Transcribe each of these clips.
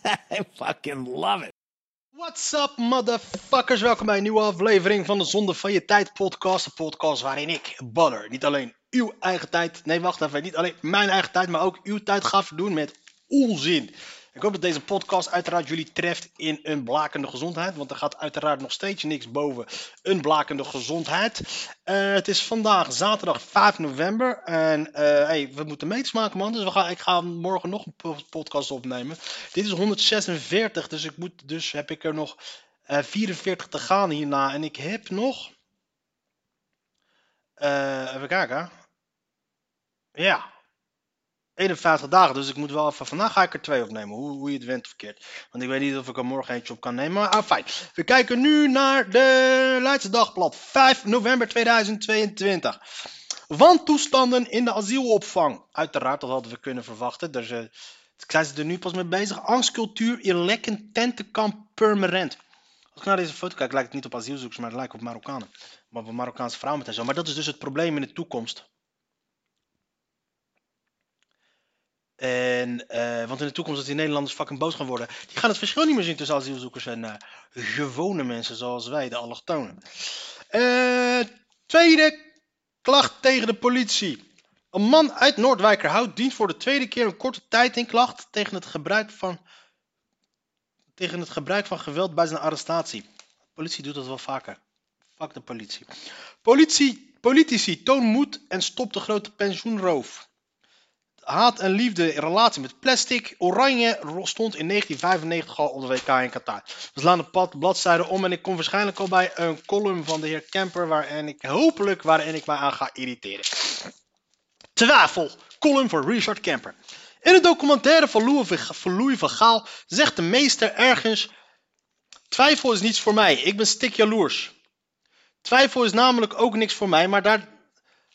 I fucking love it. What's up, motherfuckers? Welkom bij een nieuwe aflevering van de Zonde van Je Tijd podcast. Een podcast waarin ik, Butter, niet alleen uw eigen tijd, nee wacht even, niet alleen mijn eigen tijd, maar ook uw tijd ga verdoen met onzin. Ik hoop dat deze podcast uiteraard jullie treft in een blakende gezondheid, want er gaat uiteraard nog steeds niks boven een blakende gezondheid. Eh, het is vandaag zaterdag 5 november en eh, hey, we moeten meters maken man, dus we ik ga morgen nog een po- podcast opnemen. Dit is 146, dus, ik moet, dus heb ik er nog eh, 44 te gaan hierna en ik heb nog... eh, even kijken. Ja, 51 dagen, dus ik moet wel even. Vandaag ga ik er twee opnemen, hoe, hoe je het went of. Want ik weet niet of ik er morgen eentje op kan nemen. Maar ah, fijn. We kijken nu naar de Leidse Dagblad, 5 november 2022. Wantoestanden in de asielopvang. Uiteraard, dat hadden we kunnen verwachten. Dus, eh, zijn ze er nu pas mee bezig? Angstcultuur in lekken tentenkamp Purmerend. Als ik naar deze foto kijk, lijkt het niet op asielzoekers, maar het lijkt op Marokkanen. Maar op Marokkaanse vrouwen en zo. Maar dat is dus het probleem in de toekomst. En, eh, want in de toekomst, als die Nederlanders fucking boos gaan worden, die gaan het verschil niet meer zien tussen asielzoekers en eh, gewone mensen zoals wij, de allochtonen. Eh, tweede klacht tegen de politie. Een man uit Noordwijkerhout dient voor de tweede keer een korte tijd in klacht tegen het gebruik van, tegen het gebruik van geweld bij zijn arrestatie. De politie doet dat wel vaker. Fuck de politie. politie politici toon moed en stop de grote pensioenroof haat en liefde in relatie met plastic. Oranje stond in 1995 al op de WK in Qatar. We slaan de pad, bladzijde om en ik kom waarschijnlijk al bij een column van de heer Kemper waarin ik hopelijk waarin ik mij aan ga irriteren. Twijfel, column voor Richard Kemper. In een documentaire van Louis van- Gaal zegt de meester ergens: Twijfel is niets voor mij, ik ben stik jaloers. Twijfel is namelijk ook niks voor mij, maar daar.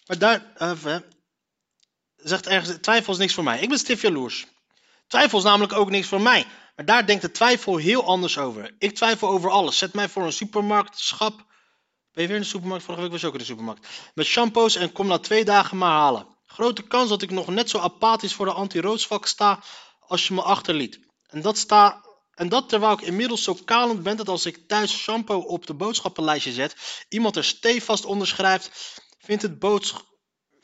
Maar daar. eh, zegt ergens, twijfel is niks voor mij. Ik ben stif jaloers. Twijfel is namelijk ook niks voor mij. Maar daar denkt de twijfel heel anders over. Ik twijfel over alles. Zet mij voor een supermarktschap. Ben je weer in de supermarkt? Vorige week was je ook in de supermarkt. Met shampoos en kom na twee dagen maar halen. Grote kans dat ik nog net zo apathisch voor de anti-roodsvak sta als je me achterliet. En dat, sta, en dat terwijl ik inmiddels zo kalend ben dat als ik thuis shampoo op de boodschappenlijstje zet, iemand er stevast onder schrijft, vindt het boodschap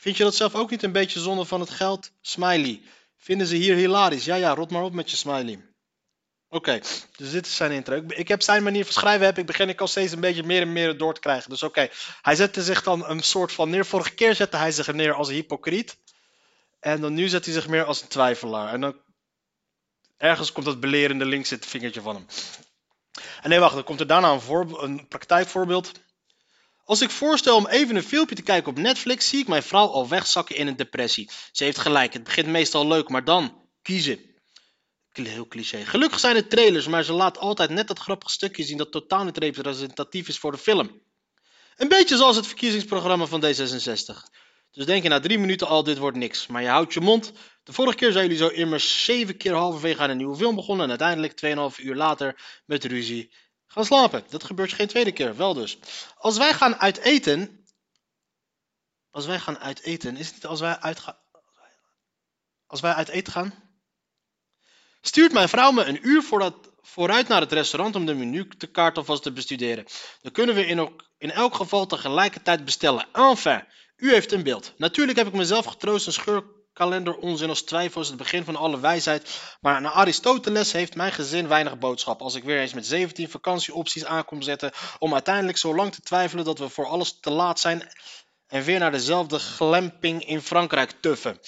Vind je dat zelf ook niet een beetje zonde van het geld? Smiley. Vinden ze hier hilarisch? Ja, ja, rot maar op met je smiley. Oké, dus dit is zijn intro. Ik, heb zijn manier van schrijven, heb ik begin ik al steeds een beetje meer en meer door te krijgen. Dus oké, hij zette zich dan een soort van neer. Vorige keer zette hij zich neer als een hypocriet. En dan nu zet hij zich meer als een twijfelaar. En dan ergens komt dat belerende linkse vingertje van hem. En nee, wacht, dan komt er daarna een, voorbe- een praktijkvoorbeeld. Als ik voorstel om even een filmpje te kijken op Netflix, zie ik mijn vrouw al wegzakken in een depressie. Ze heeft gelijk, het begint meestal leuk, maar dan kiezen. Heel cliché. Gelukkig zijn het trailers, maar ze laat altijd net dat grappige stukje zien dat totaal niet representatief is voor de film. Een beetje zoals het verkiezingsprogramma van D66. Dus denk je na drie minuten al, dit wordt niks. Maar je houdt je mond. De vorige keer zijn jullie zo immers zeven keer halverwege aan een nieuwe film begonnen. En uiteindelijk 2,5 uur later met ruzie gaan slapen. Dat gebeurt geen tweede keer, wel dus. Als wij gaan uit eten. Als wij gaan uit eten, is het niet als wij uitgaan. Als wij uit eten gaan. Stuurt mijn vrouw me een uur voordat, vooruit naar het restaurant om de menukaart alvast te bestuderen. Dan kunnen we in, in elk geval tegelijkertijd bestellen. Enfin, u heeft een beeld. Natuurlijk heb ik mezelf getroost een scheurkalender onzin als twijfel is het begin van alle wijsheid. Maar naar Aristoteles heeft mijn gezin weinig boodschap. Als ik weer eens met 17 vakantieopties aankom zetten om uiteindelijk zo lang te twijfelen dat we voor alles te laat zijn en weer naar dezelfde glamping in Frankrijk tuffen.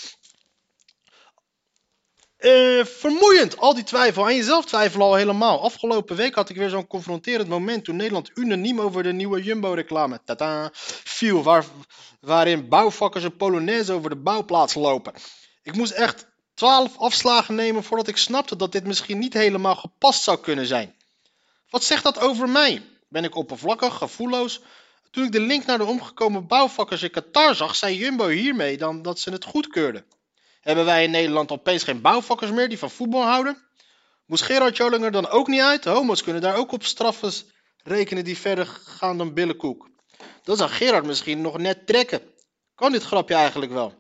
Eh, vermoeiend, al die twijfel. Aan jezelf twijfelen al helemaal. Afgelopen week had ik weer zo'n confronterend moment toen Nederland unaniem over de nieuwe Jumbo-reclame viel. Waar, waarin bouwvakkers een polonaise over de bouwplaats lopen. Ik moest echt 12 afslagen nemen voordat ik snapte dat dit misschien niet helemaal gepast zou kunnen zijn. Wat zegt dat over mij? Ben ik oppervlakkig, gevoelloos? Toen ik de link naar de omgekomen bouwvakkers in Qatar zag, zei Jumbo hiermee dan dat ze het goedkeurden. Hebben wij in Nederland opeens geen bouwvakkers meer die van voetbal houden? Moest Gerard Joling er dan ook niet uit? Homo's kunnen daar ook op straffen rekenen die verder gaan dan billenkoek. Dan zou Gerard misschien nog net trekken. Kan dit grapje eigenlijk wel?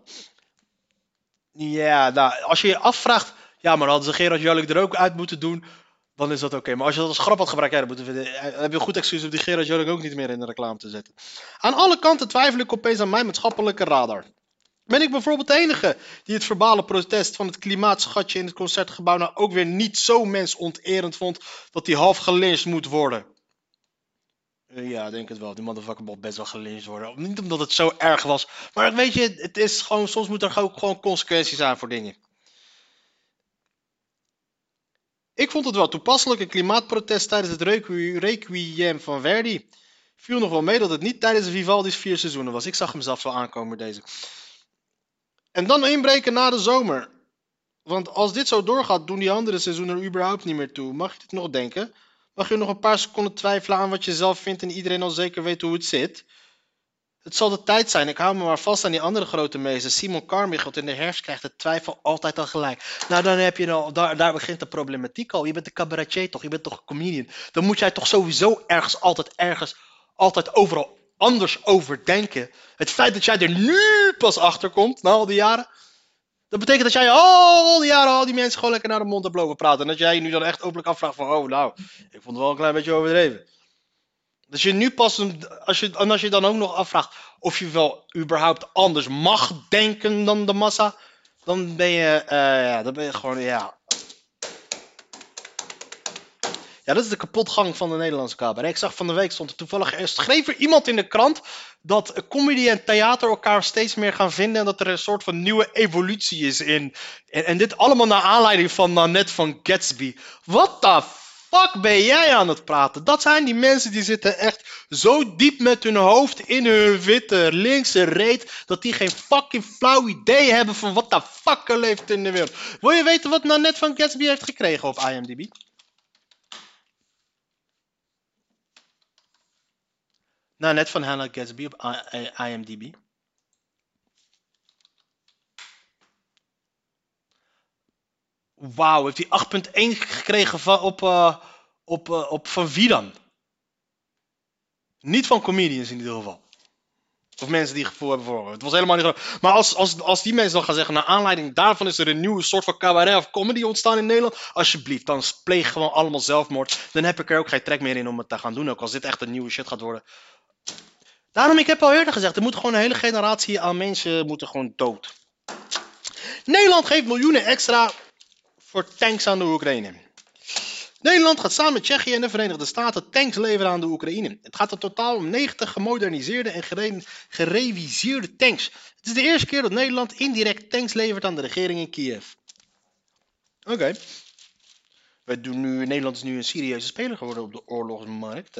Ja, nou, als je je afvraagt... Ja, maar hadden ze Gerard Joling er ook uit moeten doen... Dan is dat oké. Maar als je dat als grap had gebruikt... Ja, dan, moeten we, dan heb je een goed excuus om die Gerard Joling ook niet meer in de reclame te zetten. Aan alle kanten twijfel ik opeens aan mijn maatschappelijke radar. Ben ik bijvoorbeeld de enige die het verbale protest van het klimaatschatje in het concertgebouw nou ook weer niet zo mensonterend vond dat hij half gelyncht moet worden? Uh, ja, denk het wel. Die motherfucker moet best wel gelyncht worden. Niet omdat het zo erg was. Maar weet je, het is gewoon, soms moet er ook gewoon consequenties aan voor dingen. Ik vond het wel toepasselijk, een klimaatprotest tijdens het requiem van Verdi. Viel nog wel mee dat het niet tijdens de Vivaldi's vier seizoenen was. Ik zag hem zelf wel aankomen deze. En dan inbreken na de zomer. Want als dit zo doorgaat, doen die andere seizoenen er überhaupt niet meer toe. Mag je dit nog denken? Mag je nog een paar seconden twijfelen aan wat je zelf vindt en iedereen al zeker weet hoe het zit? Het zal de tijd zijn. Ik hou me maar vast aan die andere grote meester. Simon Carmichael in de herfst krijgt de twijfel altijd al gelijk. Nou, dan heb je al, daar, daar begint de problematiek al. Je bent een cabaretier toch? Je bent toch een comedian? Dan moet jij toch sowieso ergens, altijd ergens, altijd overal anders over denken. Het feit dat jij er nu pas achter komt, na al die jaren. Dat betekent dat jij al die jaren al die mensen gewoon lekker naar de mond hebt lopen praten. En dat jij je nu dan echt openlijk afvraagt van, oh nou, ik vond het wel een klein beetje overdreven. Dus je nu pas, als je, en als je dan ook nog afvraagt of je wel überhaupt anders mag denken dan de massa, dan ben je, uh, ja, dan ben je gewoon, ja, ja, dat is de kapotgang van de Nederlandse cabaret. Ik zag van de week stond er toevallig, er schreef er iemand in de krant dat comedy en theater elkaar steeds meer gaan vinden en dat er een soort van nieuwe evolutie is in. En, en dit allemaal naar aanleiding van Nanette van Gatsby. What the fuck ben jij aan het praten? Dat zijn die mensen die zitten echt zo diep met hun hoofd in hun witte linkse reet. Dat die geen fucking flauw idee hebben van wat de fuck er leeft in de wereld. Wil je weten wat Nanette van Gatsby heeft gekregen op IMDb? Nou, net van Hannah Gatsby op IMDb. Wauw, heeft hij 8.1 gekregen van, op, uh, op, uh, op van wie dan? Niet van comedians in ieder geval. Of mensen die gevoel hebben voor. Het was helemaal niet. Maar als, als, als die mensen dan gaan zeggen, naar aanleiding daarvan is er een nieuwe soort van cabaret of comedy ontstaan in Nederland. Alsjeblieft, dan pleeg gewoon allemaal zelfmoord. Dan heb ik er ook geen trek meer in om het te gaan doen. Ook als dit echt een nieuwe shit gaat worden. Daarom, ik heb al eerder gezegd, er moet gewoon een hele generatie aan mensen moeten gewoon dood. Nederland geeft miljoenen extra voor tanks aan de Oekraïne. Nederland gaat samen met Tsjechië en de Verenigde Staten tanks leveren aan de Oekraïne. Het gaat in totaal om 90 gemoderniseerde en gereviseerde tanks. Het is de eerste keer dat Nederland indirect tanks levert aan de regering in Kiev. Oké. Nu, Nederland is nu een serieuze speler geworden op de oorlogsmarkt.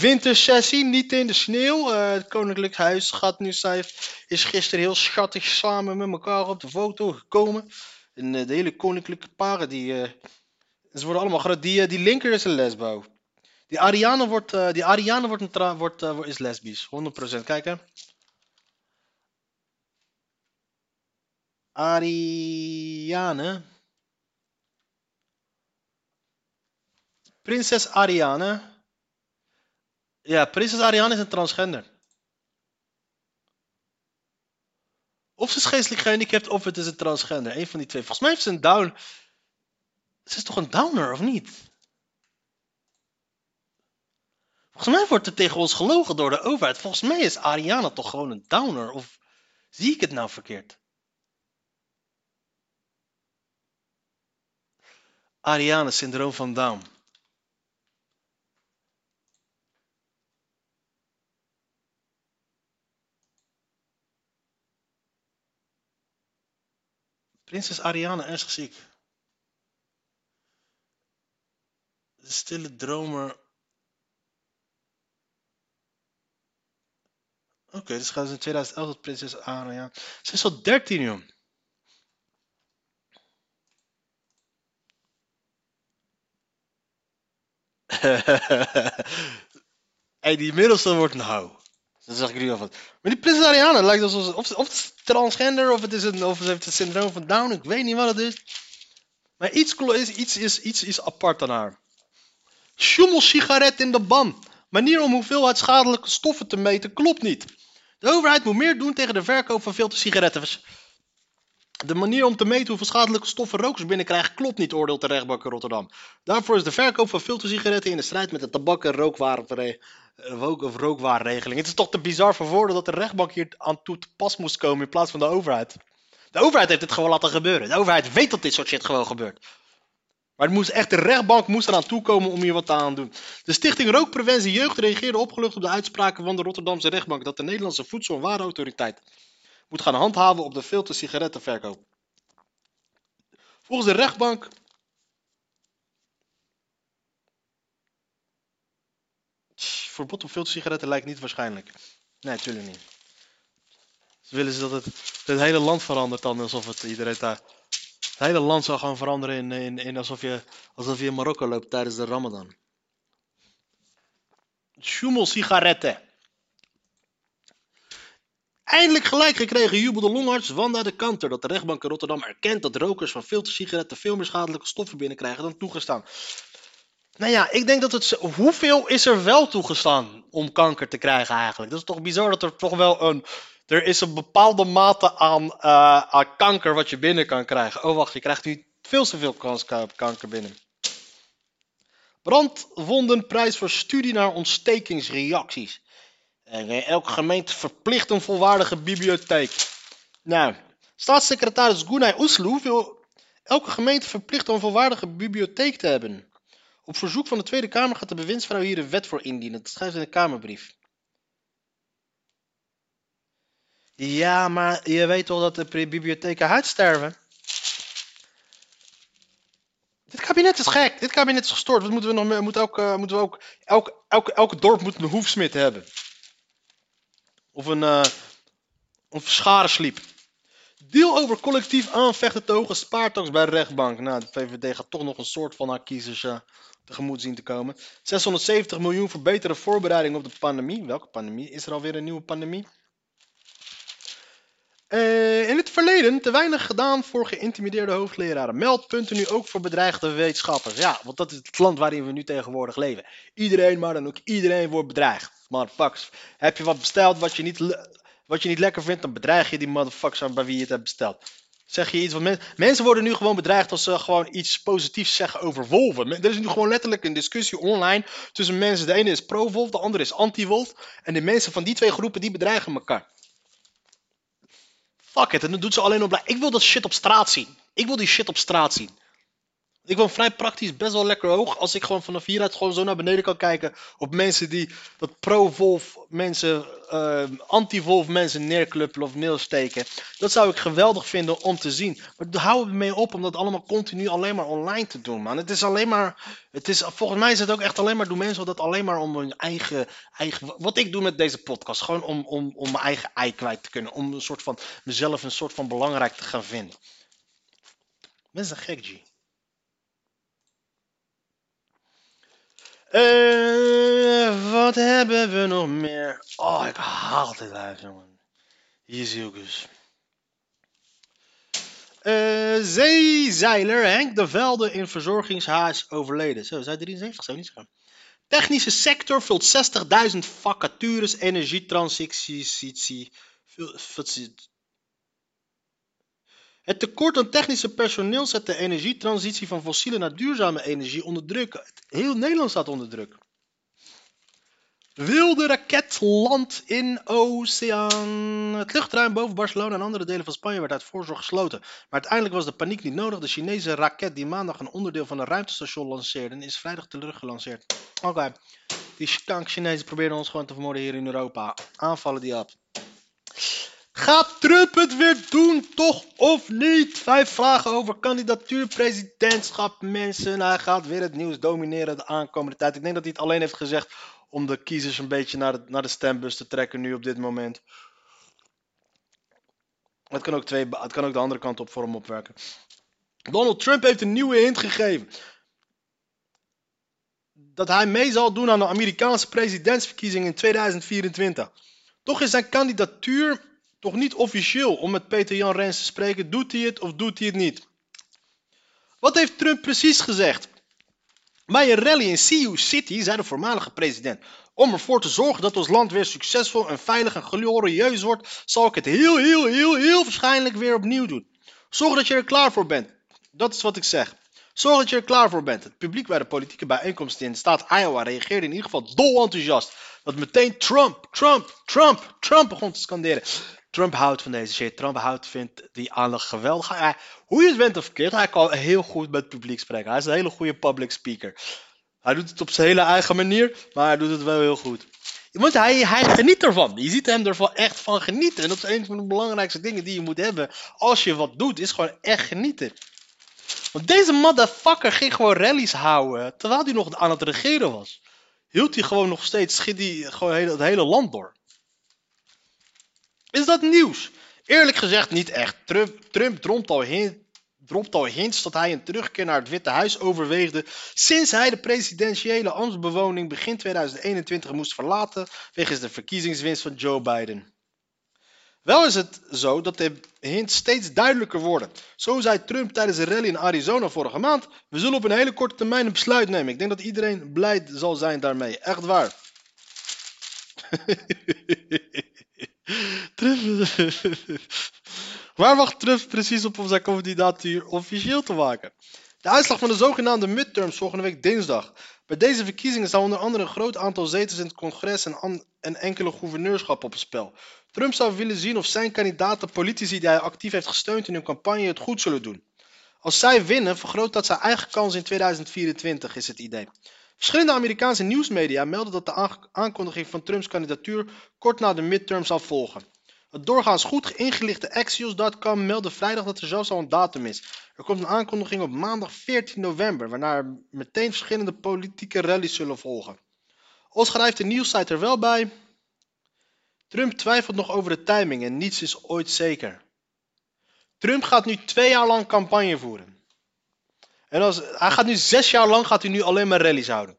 Wintersessie, niet in de sneeuw. Uh, het Koninklijk Huis gaat nu, is gisteren heel schattig samen met elkaar op de foto gekomen. En uh, de hele koninklijke paren, die, uh, ze worden allemaal groot. Die, linker is een lesbo. Die Ariane wordt, die Ariane wordt, wordt is lesbisch, 100%. Kijk hè. Ariane. Prinses Ariane. Ja, prinses Ariane is een transgender. Of ze is geestelijk gehandicapt of het is een transgender. Een van die twee. Volgens mij heeft ze een down. Ze is toch een downer of niet? Volgens mij wordt er tegen ons gelogen door de overheid. Volgens mij is Ariane toch gewoon een downer. Of zie ik het nou verkeerd? Ariane syndroom van Down. Prinses Ariane is ziek. De stille dromer. Oké, dus gaat ze in 2011 tot prinses Ariane. Ze is al 13, joh. Hij die middelste wordt een hou. Dat zeg ik nu alvast. Maar die Prinses Ariana lijkt alsof of, of het is transgender of het is een of het heeft het syndroom van Down. Ik weet niet wat het is. Maar iets, is, iets, is, iets is apart aan haar. Sjoemelsigaret in de ban. Manier om hoeveelheid schadelijke stoffen te meten klopt niet. De overheid moet meer doen tegen de verkoop van filtersigaretten. De manier om te meten hoeveel schadelijke stoffen rokers binnenkrijgen klopt niet, oordeelt de rechtbank in Rotterdam. Daarvoor is de verkoop van filtersigaretten in de strijd met de tabak- en rookwarenre- rook- of rookwarenregeling. Het is toch te bizar voor woorden dat de rechtbank hier aan toe te pas moest komen in plaats van de overheid. De overheid heeft het gewoon laten gebeuren. De overheid weet dat dit soort shit gewoon gebeurt. Maar het moest echt, de rechtbank moest eraan toekomen om hier wat aan te doen. De Stichting Rookpreventie Jeugd reageerde opgelucht op de uitspraken van de Rotterdamse rechtbank dat de Nederlandse Voedsel- en Warenautoriteit moet gaan handhaven op de filter sigarettenverkoop. Volgens de rechtbank. Verbod op filtersigaretten lijkt niet waarschijnlijk. Nee, tuurlijk niet. Ze willen ze dat het, het hele land verandert dan alsof het iedereen daar. Het hele land zou gaan veranderen in, in, in alsof, je, alsof je in Marokko loopt tijdens de Ramadan. Sjoemelsigaretten. Eindelijk gelijk gekregen jubelde longarts Wanda de Kanter dat de rechtbank in Rotterdam erkent dat rokers van filtersigaretten veel meer schadelijke stoffen binnenkrijgen dan toegestaan. Nou ja, ik denk dat het. Hoeveel is er wel toegestaan om kanker te krijgen eigenlijk? Dat is toch bizar dat er toch wel een. Er is een bepaalde mate aan, eh, aan kanker wat je binnen kan krijgen. Oh wacht, je krijgt nu veel te veel kans kanker binnen. Brandwondenprijs voor studie naar ontstekingsreacties. Eh, elke gemeente verplicht een volwaardige bibliotheek. Nou, staatssecretaris Gunay Oesloe wil elke gemeente verplicht een volwaardige bibliotheek te hebben. Op verzoek van de Tweede Kamer gaat de bewindsvrouw hier een wet voor indienen. Dat schrijft in een Kamerbrief. Ja, maar je weet toch dat de bibliotheken uitsterven? Dit kabinet is gek. Dit kabinet is gestoord. Wat moeten we nog ook, eh, moeten we ook, elk, elk, elk dorp moet een hoefsmid hebben. Of een, eh een scharensliep. Deal over collectief aanvechten tegen spaartax bij rechtbank. Nou, de VVD gaat toch nog een soort van haar kiezers eh, tegemoet zien te komen. 670 miljoen voor betere voorbereiding op de pandemie. Welke pandemie? Is er alweer een nieuwe pandemie? Eh, in het verleden te weinig gedaan voor geïntimideerde hoofdleraren. Meldpunten nu ook voor bedreigde wetenschappers. Ja, want dat is het land waarin we nu tegenwoordig leven. Iedereen, maar dan ook iedereen wordt bedreigd. Motherfuckers. Heb je wat besteld wat je niet, wat je niet lekker vindt, dan bedreig je die motherfuckers bij wie je het hebt besteld. Zeg je iets wat men- mensen worden nu gewoon bedreigd als ze gewoon iets positiefs zeggen over wolven. Er is nu gewoon letterlijk een discussie online tussen mensen. De ene is pro-wolf, de andere is anti-wolf. En de mensen van die twee groepen die bedreigen elkaar. Fuck it, en dat doet ze alleen op. Ik wil dat shit op straat zien. Ik wil die shit op straat zien. Ik woon vrij praktisch best wel lekker hoog. Als ik gewoon vanaf hieruit gewoon zo naar beneden kan kijken. Op mensen die dat pro-wolf mensen, eh, anti-wolf mensen neerkluppelen of neersteken. Dat zou ik geweldig vinden om te zien. Maar houden we mee op om dat allemaal continu alleen maar online te doen, man. Het is alleen maar, het is, volgens mij is het ook echt alleen maar, doen mensen dat alleen maar om hun eigen, eigen wat ik doe met deze podcast. Gewoon om, om, om mijn eigen ei kwijt te kunnen. Om een soort van, mezelf een soort van belangrijk te gaan vinden. Mensen zijn gek, G. Eh, wat hebben we nog meer? Oh, ik haal dit uit, jongen. Hier zie ik dus. Eh, zeezeiler Henk de Velde in verzorgingshuis overleden. Zo, zij 73, zo niet zo. Technische sector vult 60.000 vacatures, energietransitie. Het tekort aan technische personeel zet de energietransitie van fossiele naar duurzame energie onder druk. Heel Nederland staat onder druk. Wilde raket landt in oceaan. Het luchtruim boven Barcelona en andere delen van Spanje werd uit voorzorg gesloten. Maar uiteindelijk was de paniek niet nodig. De Chinese raket die maandag een onderdeel van een ruimtestation lanceerde, is vrijdag teruggelanceerd. Oké, die kank Chinezen probeerden ons gewoon te vermoorden hier in Europa. Aanvallen die op. Gaat Trump het weer doen, toch of niet? Vijf vragen over kandidatuur, presidentschap, mensen. Hij gaat weer het nieuws domineren de aankomende tijd. Ik denk dat hij het alleen heeft gezegd om de kiezers een beetje naar de, naar de stembus te trekken nu op dit moment. Het kan ook, twee, het kan ook de andere kant op voor hem opwerken. Donald Trump heeft een nieuwe hint gegeven. dat hij mee zal doen aan de Amerikaanse presidentsverkiezingen in 2024. Toch is zijn kandidatuur toch niet officieel om met Peter Jan Rens te spreken. Doet hij het of doet hij het niet? Wat heeft Trump precies gezegd? Bij een rally in Sioux City zei de voormalige president: Om ervoor te zorgen dat ons land weer succesvol en veilig en glorieus wordt, zal ik het heel, heel, heel, heel waarschijnlijk weer opnieuw doen. Zorg dat je er klaar voor bent. Dat is wat ik zeg. Zorg dat je er klaar voor bent. Het publiek bij de politieke bijeenkomsten in de staat Iowa reageerde in ieder geval dol enthousiast. Dat meteen Trump, Trump, Trump, Trump begon te scanderen. Trump houdt van deze shit. Trump houdt, vindt die aandacht geweldig. Hoe je het bent of verkeerd, hij kan heel goed met het publiek spreken. Hij is een hele goede public speaker. Hij doet het op zijn hele eigen manier, maar hij doet het wel heel goed. Want hij, hij geniet ervan. Je ziet hem ervan echt van genieten. En dat is een van de belangrijkste dingen die je moet hebben als je wat doet, is gewoon echt genieten. Want deze motherfucker ging gewoon rallies houden terwijl hij nog aan het regeren was. Hield hij gewoon nog steeds, schiet hij gewoon het hele land door. Is dat nieuws? Eerlijk gezegd niet echt. Trump, Trump dromt al, hints dat hij een terugkeer naar het Witte Huis overweegde sinds hij de presidentiële ambtsbewoning begin 2021 moest verlaten wegens de verkiezingswinst van Joe Biden. Wel is het zo dat de hints steeds duidelijker worden. Zo zei Trump tijdens een rally in Arizona vorige maand: We zullen op een hele korte termijn een besluit nemen. Ik denk dat iedereen blij zal zijn daarmee. Echt waar. Waar wacht Trump precies op om zijn kandidatuur officieel te maken? De uitslag van de zogenaamde midterms volgende week dinsdag. Bij deze verkiezingen staan onder andere een groot aantal zetels in het congres en, en enkele gouverneurschap op het spel. Trump zou willen zien of zijn kandidaten politici die hij actief heeft gesteund in hun campagne het goed zullen doen. Als zij winnen, vergroot dat zijn eigen kans in 2024, is het idee. Verschillende Amerikaanse nieuwsmedia melden dat de aankondiging van Trumps kandidatuur kort na de midterm zal volgen. Het doorgaans goed ingelichte Axios.com meldde vrijdag dat er zelfs al een datum is. Er komt een aankondiging op maandag 14 november, waarna er meteen verschillende politieke rallies zullen volgen. Al schrijft de nieuwssite er wel bij. Trump twijfelt nog over de timing en niets is ooit zeker. Trump gaat nu twee jaar lang campagne voeren. En als, hij gaat nu zes jaar lang gaat hij nu alleen maar rallies houden.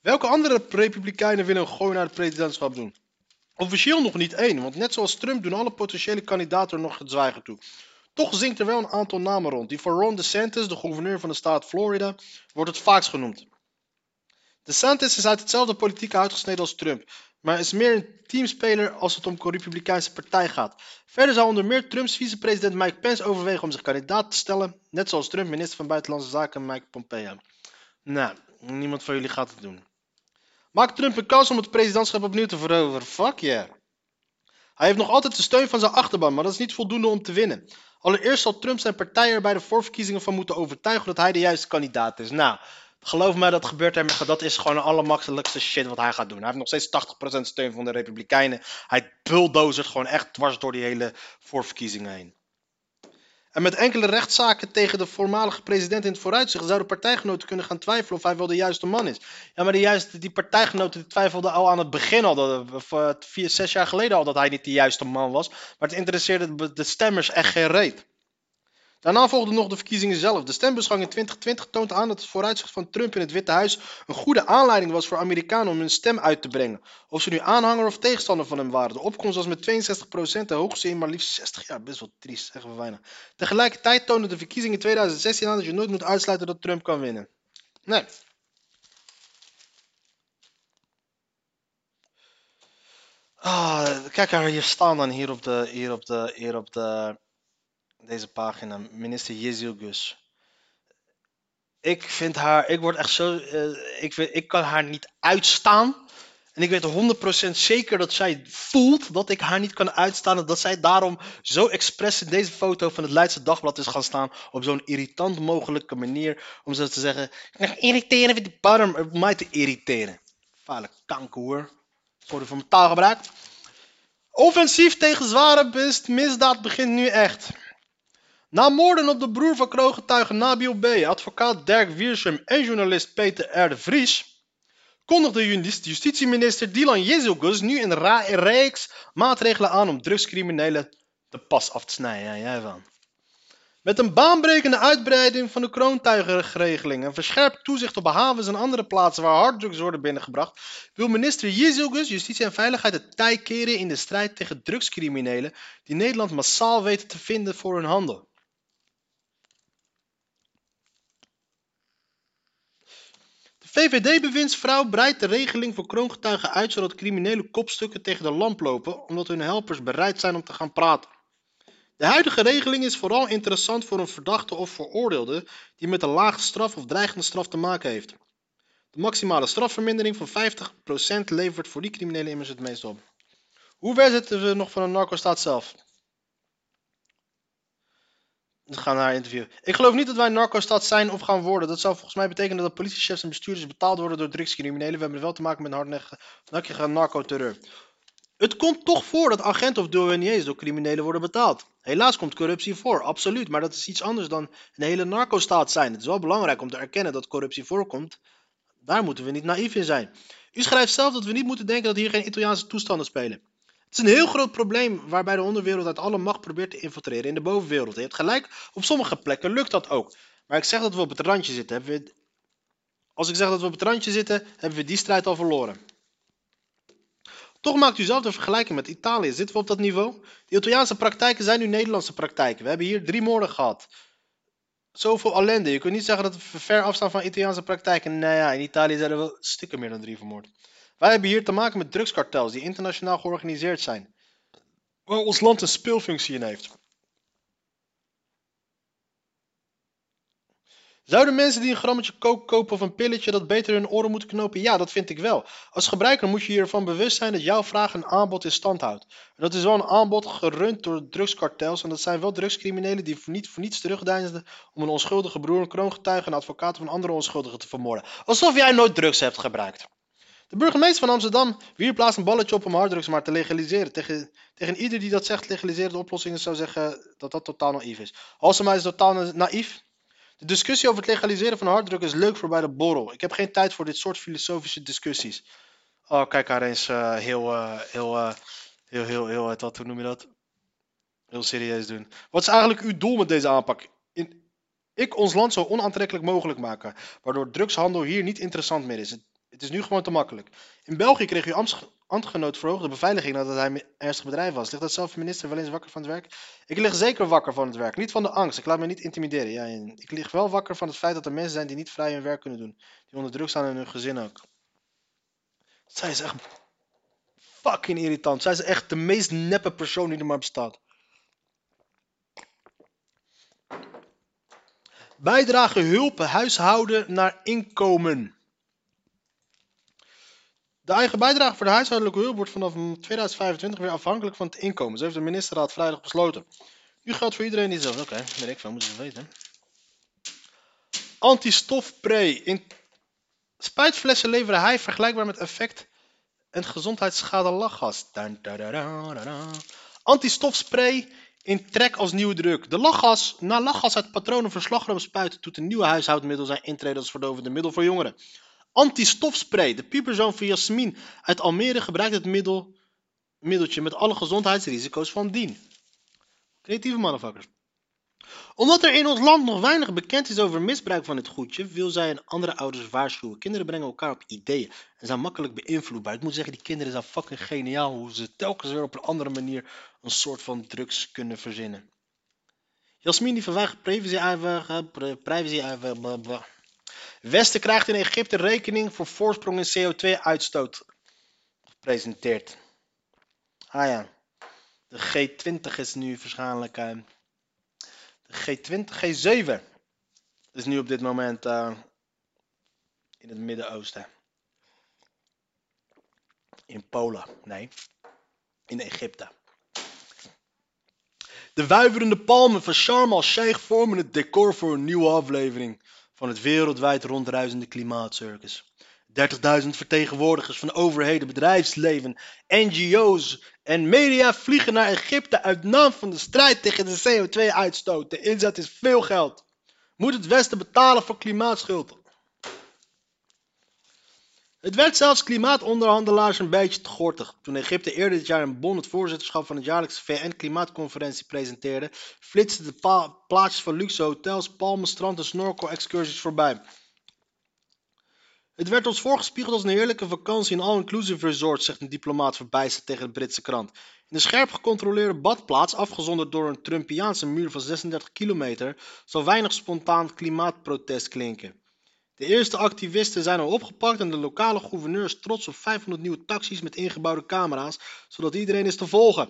Welke andere republikeinen willen een gooi naar het presidentschap doen? Officieel nog niet één, want net zoals Trump doen alle potentiële kandidaten nog het zwijgen toe. Toch zingt er wel een aantal namen rond. Die voor Ron DeSantis, de gouverneur van de staat Florida, wordt het vaakst genoemd. DeSantis is uit hetzelfde politieke uitgesneden als Trump, maar is meer een teamspeler als het om de Republikeinse partij gaat. Verder zou onder meer Trumps vicepresident Mike Pence overwegen om zich kandidaat te stellen, net zoals Trump minister van Buitenlandse Zaken Mike Pompeo. Nou, niemand van jullie gaat het doen. Maakt Trump een kans om het presidentschap opnieuw te veroveren? Fuck yeah. Hij heeft nog altijd de steun van zijn achterban, maar dat is niet voldoende om te winnen. Allereerst zal Trump zijn partij er bij de voorverkiezingen van moeten overtuigen dat hij de juiste kandidaat is. Nou, geloof mij, dat gebeurt hem. Dat is gewoon de allermakkelijkste shit wat hij gaat doen. Hij heeft nog steeds 80% steun van de Republikeinen. Hij bulldozert gewoon echt dwars door die hele voorverkiezingen heen. En met enkele rechtszaken tegen de voormalige president in het vooruitzicht zouden partijgenoten kunnen gaan twijfelen of hij wel de juiste man is. Ja, maar de juiste, die partijgenoten twijfelden al aan het begin al, dat, vier, zes jaar geleden al, dat hij niet de juiste man was. Maar het interesseerde de stemmers echt geen reet. Daarna volgden nog de verkiezingen zelf. De stembusgang in 2020 toont aan dat het vooruitzicht van Trump in het Witte Huis een goede aanleiding was voor Amerikanen om hun stem uit te brengen. Of ze nu aanhanger of tegenstander van hem waren. De opkomst was met 62% de hoogste in maar liefst 60 jaar. Best wel triest, zeggen we weinig. Tegelijkertijd toonden de verkiezingen in 2016 aan dat je nooit moet uitsluiten dat Trump kan winnen. Nee. Ah, kijk, hier staan dan hier op de, hier op de, hier op de deze pagina, minister Gus. Ik vind haar, ik word echt zo, uh, ik, ik kan haar niet uitstaan. En ik weet 100% zeker dat zij voelt dat ik haar niet kan uitstaan. En dat zij daarom zo expres in deze foto van het Leidse Dagblad is gaan staan. Op zo'n irritant mogelijke manier. Om zo te zeggen, irriteren met die barm, mij te irriteren. Vuile kankerhoer. Sorry voor mijn taalgebruik. Offensief tegen zware misdaad begint nu echt. Na moorden op de broer van kroongetuige Nabil B., advocaat Dirk Wiersum en journalist Peter R. de Vries, kondigde justitieminister Dylan Jezelgus nu een reeks maatregelen aan om drugscriminelen de pas af te snijden, jij van. Met een baanbrekende uitbreiding van de kroontuigenregeling en verscherpt toezicht op havens en andere plaatsen waar harddrugs worden binnengebracht, wil minister Jezilgus Justitie en Veiligheid het tij keren in de strijd tegen drugscriminelen die Nederland massaal weten te vinden voor hun handel. VVD-bewindsvrouw breidt de regeling voor kroongetuigen uit zodat criminele kopstukken tegen de lamp lopen, omdat hun helpers bereid zijn om te gaan praten. De huidige regeling is vooral interessant voor een verdachte of veroordeelde die met een lage straf of dreigende straf te maken heeft. De maximale strafvermindering van 50% levert voor die criminelen immers het meest op. Hoe ver zitten we nog van een narcostaat zelf? We gaan naar een interview. Ik geloof niet dat wij een narco-stad zijn of gaan worden. Dat zou volgens mij betekenen dat politiechefs en bestuurders betaald worden door drugscriminelen. We hebben wel te maken met een hardnekkige narco-terreur. Het komt toch voor dat agenten of douaniers door criminelen worden betaald. Helaas komt corruptie voor, absoluut. Maar dat is iets anders dan een hele narco-staat zijn. Het is wel belangrijk om te erkennen dat corruptie voorkomt. Daar moeten we niet naïef in zijn. U schrijft zelf dat we niet moeten denken dat hier geen Italiaanse toestanden spelen. Het is een heel groot probleem waarbij de onderwereld uit alle macht probeert te infiltreren in de bovenwereld. Je hebt gelijk, op sommige plekken lukt dat ook. Maar ik zeg dat we op het randje zitten. We... Als ik zeg dat we op het randje zitten, hebben we die strijd al verloren. Toch maakt u zelf de vergelijking met Italië. Zitten we op dat niveau? De Italiaanse praktijken zijn nu Nederlandse praktijken. We hebben hier drie moorden gehad. Zoveel ellende. Je kunt niet zeggen dat we ver afstaan van Italiaanse praktijken. Nou ja, in Italië zijn er wel stukken meer dan drie vermoord. Wij hebben hier te maken met drugskartels die internationaal georganiseerd zijn. Waar ons land een speelfunctie in heeft. Zouden mensen die een grammetje kook kopen of een pilletje dat beter hun oren moeten knopen? Ja, dat vind ik wel. Als gebruiker moet je je ervan bewust zijn dat jouw vraag een aanbod in stand houdt. Dat is wel een aanbod gerund door drugskartels en dat zijn wel drugscriminelen die voor, niet, voor niets terugdeinzen om een onschuldige broer, een kroongetuige en advocaat van andere onschuldigen te vermoorden. Alsof jij nooit drugs hebt gebruikt. De burgemeester van Amsterdam wierp plaats een balletje op om harddrugs maar te legaliseren. Tegen, tegen ieder die dat zegt legaliseren de oplossing zou zeggen dat dat totaal naïef is. Halsema is totaal naïef. De discussie over het legaliseren van harddrugs is leuk voor bij de borrel. Ik heb geen tijd voor dit soort filosofische discussies. Oh, kijk haar eens uh, heel, uh, heel, uh, heel, heel, heel, wat, hoe noem je dat? Heel serieus doen. Wat is eigenlijk uw doel met deze aanpak? In, ik ons land zo onaantrekkelijk mogelijk maken, waardoor drugshandel hier niet interessant meer is. Het, is nu gewoon te makkelijk. In België kreeg uw ambtgenoot verhoogde beveiliging nadat hij een ernstig bedrijf was. Ligt dat zelf minister wel eens wakker van het werk? Ik lig zeker wakker van het werk. Niet van de angst. Ik laat me niet intimideren. Ja, ik lig wel wakker van het feit dat er mensen zijn die niet vrij hun werk kunnen doen. Die onder druk staan in hun gezin ook. Zij is echt fucking irritant. Zij is echt de meest neppe persoon die er maar bestaat. Bijdrage hulp huishouden naar inkomen. De eigen bijdrage voor de huishoudelijke hulp wordt vanaf 2025 weer afhankelijk van het inkomen. Zo heeft de ministerraad vrijdag besloten. Nu geldt voor iedereen die zegt, oké, okay, weet ik veel, moeten ze weten. Antistofspray. In spuitflessen leveren hij vergelijkbaar met effect en gezondheidsschade lachgas. Antistofspray in trek als nieuwe druk. De lachgas, na lachgas uit patronen voor slagroom spuiten, doet een nieuwe huishoudmiddel zijn intrede als verdovende middel voor jongeren. Antistofspray. De puberzoon van Jasmin uit Almere gebruikt het middel, middeltje met alle gezondheidsrisico's van dien. Creatieve motherfuckers. Omdat er in ons land nog weinig bekend is over misbruik van dit goedje, wil zij en andere ouders waarschuwen. Kinderen brengen elkaar op ideeën en zijn makkelijk beïnvloedbaar. Ik moet zeggen, die kinderen zijn fucking geniaal hoe ze telkens weer op een andere manier een soort van drugs kunnen verzinnen. Jasmin die vanwege privacy, privacy, Westen krijgt in Egypte rekening voor voorsprong in CO2-uitstoot gepresenteerd. Ah ja, de G20 is nu waarschijnlijk. Uh, de G20, G7 is nu op dit moment uh, in het Midden-Oosten. In Polen, nee, in Egypte. De wuiverende palmen van Sharm el-Sheikh vormen het decor voor een nieuwe aflevering van het wereldwijd rondreizende klimaatcircus. 30.000 vertegenwoordigers van overheden, bedrijfsleven, NGO's en media vliegen naar Egypte uit naam van de strijd tegen de CO2-uitstoot. De inzet is veel geld. Moet het Westen betalen voor klimaatschuld? Het werd zelfs klimaatonderhandelaars een beetje te gortig. Toen Egypte eerder dit jaar in Bonn het voorzitterschap van het jaarlijkse VN-klimaatconferentie presenteerde, flitsten de plaatjes van luxe hotels, palmen, strand en snorkel-excursies voorbij. Het werd ons voorgespiegeld als een heerlijke vakantie in all-inclusive resort, zegt een diplomaat verbijsterd tegen de Britse krant. In de scherp gecontroleerde badplaats, afgezonderd door een Trumpiaanse muur van 36 kilometer, zal weinig spontaan klimaatprotest klinken. De eerste activisten zijn al opgepakt en de lokale gouverneur is trots op 500 nieuwe taxis met ingebouwde camera's, zodat iedereen is te volgen.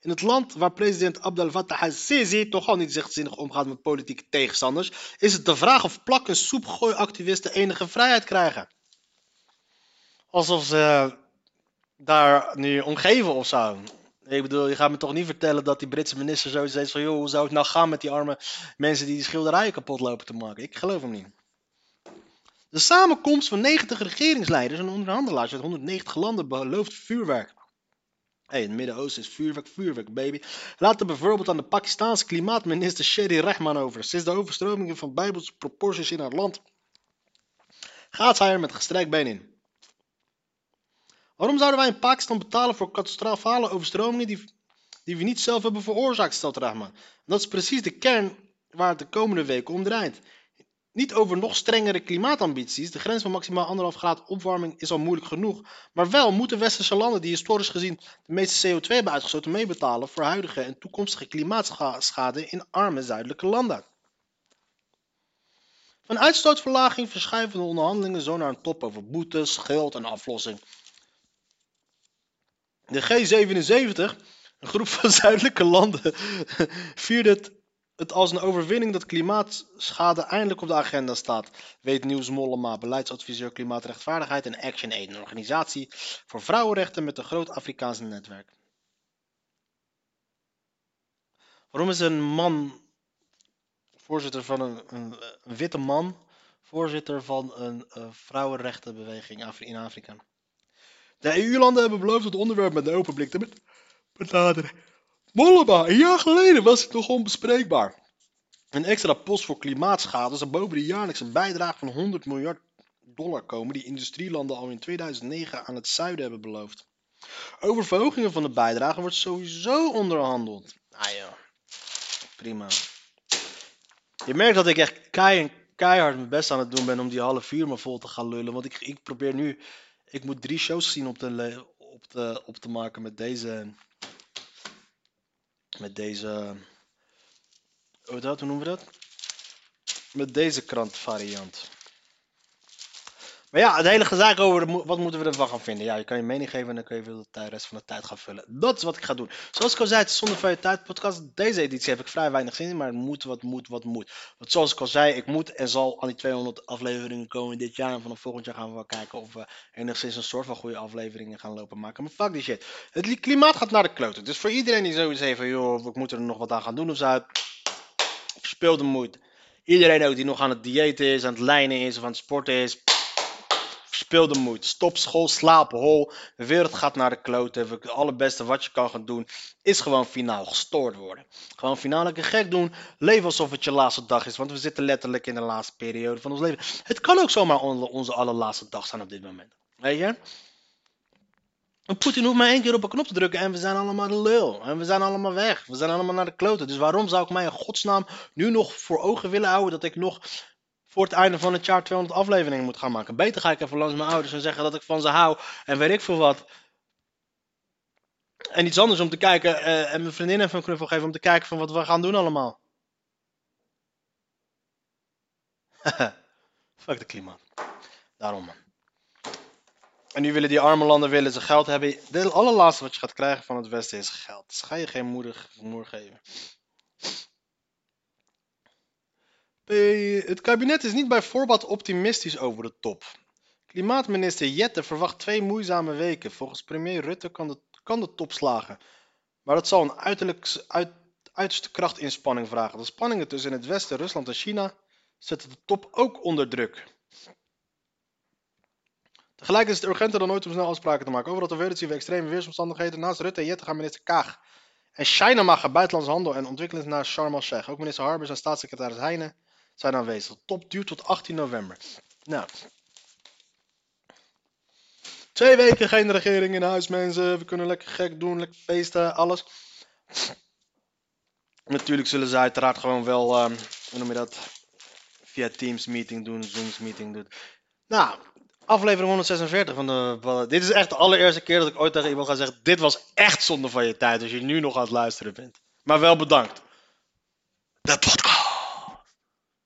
In het land waar president Abdel Fattah al-Sisi toch al niet zichtzinnig omgaat met politieke tegenstanders, is het de vraag of plak- en soepgooiactivisten enige vrijheid krijgen. Alsof ze daar nu omgeven of zo. Ik bedoel, je gaat me toch niet vertellen dat die Britse minister zo zegt van... joh, hoe zou het nou gaan met die arme mensen die die schilderijen kapot lopen te maken? Ik geloof hem niet. De samenkomst van 90 regeringsleiders en onderhandelaars uit 190 landen belooft vuurwerk. Hey, het Midden-Oosten is vuurwerk, vuurwerk, baby. Laat er bijvoorbeeld aan de Pakistaanse klimaatminister Sherry Rahman over. Sinds de overstromingen van bijbelse proporties in haar land gaat zij er met gestrekt been in. Waarom zouden wij in Pakistan betalen voor catastrofale overstromingen die, die we niet zelf hebben veroorzaakt, stelt Rahman. Dat is precies de kern waar het de komende weken om draait. Niet over nog strengere klimaatambities. De grens van maximaal 1,5 graad opwarming is al moeilijk genoeg. Maar wel moeten westerse landen die historisch gezien de meeste CO2 hebben uitgestoten meebetalen voor huidige en toekomstige klimaatschade in arme zuidelijke landen. Van uitstootverlaging verschuiven de onderhandelingen zo naar een top over boetes, geld en aflossing. De G77, een groep van zuidelijke landen, vierde het, het als een overwinning dat klimaatschade eindelijk op de agenda staat, weet Nieuws Mollema, beleidsadviseur klimaatrechtvaardigheid en Action Aid, een organisatie voor vrouwenrechten met een groot Afrikaans netwerk. Waarom is een man, voorzitter van een, een, witte man, voorzitter van een eh, vrouwenrechtenbeweging in Afrika? De EU-landen hebben beloofd het onderwerp met een open blik te be- benaderen. Mollema, een jaar geleden was het nog onbespreekbaar. Een extra post voor klimaatschade zou boven de jaarlijkse bijdrage van 100 miljard dollar komen die industrielanden al in 2009 aan het zuiden hebben beloofd. Over verhogingen van de bijdrage wordt sowieso onderhandeld. Ah ja, prima. Je merkt dat ik echt kei- keihard mijn best aan het doen ben om die half uur maar vol te gaan lullen. Want ik, ik probeer nu ik moet drie shows zien op op op te maken met deze. Met deze. Hoe, dat, hoe noemen we dat? Met deze krantvariant. Maar ja, het hele gezaak over wat moeten we ervan gaan vinden. Ja, je kan je mening geven en dan kun je de rest van de tijd gaan vullen. Dat is wat ik ga doen. Zoals ik al zei, het zonder vrije tijd podcast. Deze editie heb ik vrij weinig zin in, maar het moet wat moet wat moet. Want zoals ik al zei, ik moet en zal aan die 200 afleveringen komen dit jaar. En vanaf volgend jaar gaan we wel kijken of we enigszins een soort van goede afleveringen gaan lopen maken. Maar fuck die shit. Het li- klimaat gaat naar de kloten. Dus voor iedereen die heeft van, joh, ik moet er nog wat aan gaan doen of zo. Verspeel de moed. Iedereen ook die nog aan het diëten is, aan het lijnen is of aan het sporten is. Verspeel de moed. Stop school, slaap, hol. De wereld gaat naar de kloten. Het allerbeste wat je kan gaan doen is gewoon finaal gestoord worden. Gewoon finaal lekker gek doen. Leef alsof het je laatste dag is. Want we zitten letterlijk in de laatste periode van ons leven. Het kan ook zomaar on- onze allerlaatste dag zijn op dit moment. Weet je? Poetin hoeft maar één keer op een knop te drukken en we zijn allemaal de lul. En we zijn allemaal weg. We zijn allemaal naar de kloten. Dus waarom zou ik mij in godsnaam nu nog voor ogen willen houden dat ik nog voor het einde van het jaar 200 afleveringen moet gaan maken? Beter ga ik even langs mijn ouders en zeggen dat ik van ze hou en weet ik veel wat. En iets anders om te kijken eh, en mijn vriendin even een knuffel geven om te kijken van wat we gaan doen allemaal. Fuck de klimaat. Daarom man. En nu willen die arme landen willen ze geld hebben. Het allerlaatste wat je gaat krijgen van het Westen is geld. Dus ga je geen moeder, moer geven. Eh, Het kabinet is niet bij voorbaat optimistisch over de top. Klimaatminister Jette verwacht twee moeizame weken. Volgens premier Rutte kan de, kan de top slagen. Maar dat zal een uiterste krachtinspanning vragen. De spanningen tussen het Westen, Rusland en China zetten de top ook onder druk. Tegelijk is het urgenter dan ooit om snel afspraken te maken. Wereld zien we extreme weersomstandigheden. Naast Rutte en Jette gaan minister Kaag en China mag buitenlandse handel en ontwikkeling naar Sharm el-Sheikh. Ook minister Harbers en staatssecretaris Heijnen zijn aanwezig. Top duurt tot 18 november. Nou. Twee weken geen regering in huis, mensen. We kunnen lekker gek doen, lekker feesten, alles. Natuurlijk zullen ze uiteraard gewoon wel, ehm, hoe noem je dat, via Teams meeting doen, Zooms meeting doen. Nou, aflevering 146 van de Ballen. Dit is echt de allereerste keer dat ik ooit tegen iemand ga zeggen, dit was echt zonde van je tijd als je nu nog aan het luisteren bent. Maar wel bedankt. Podcast.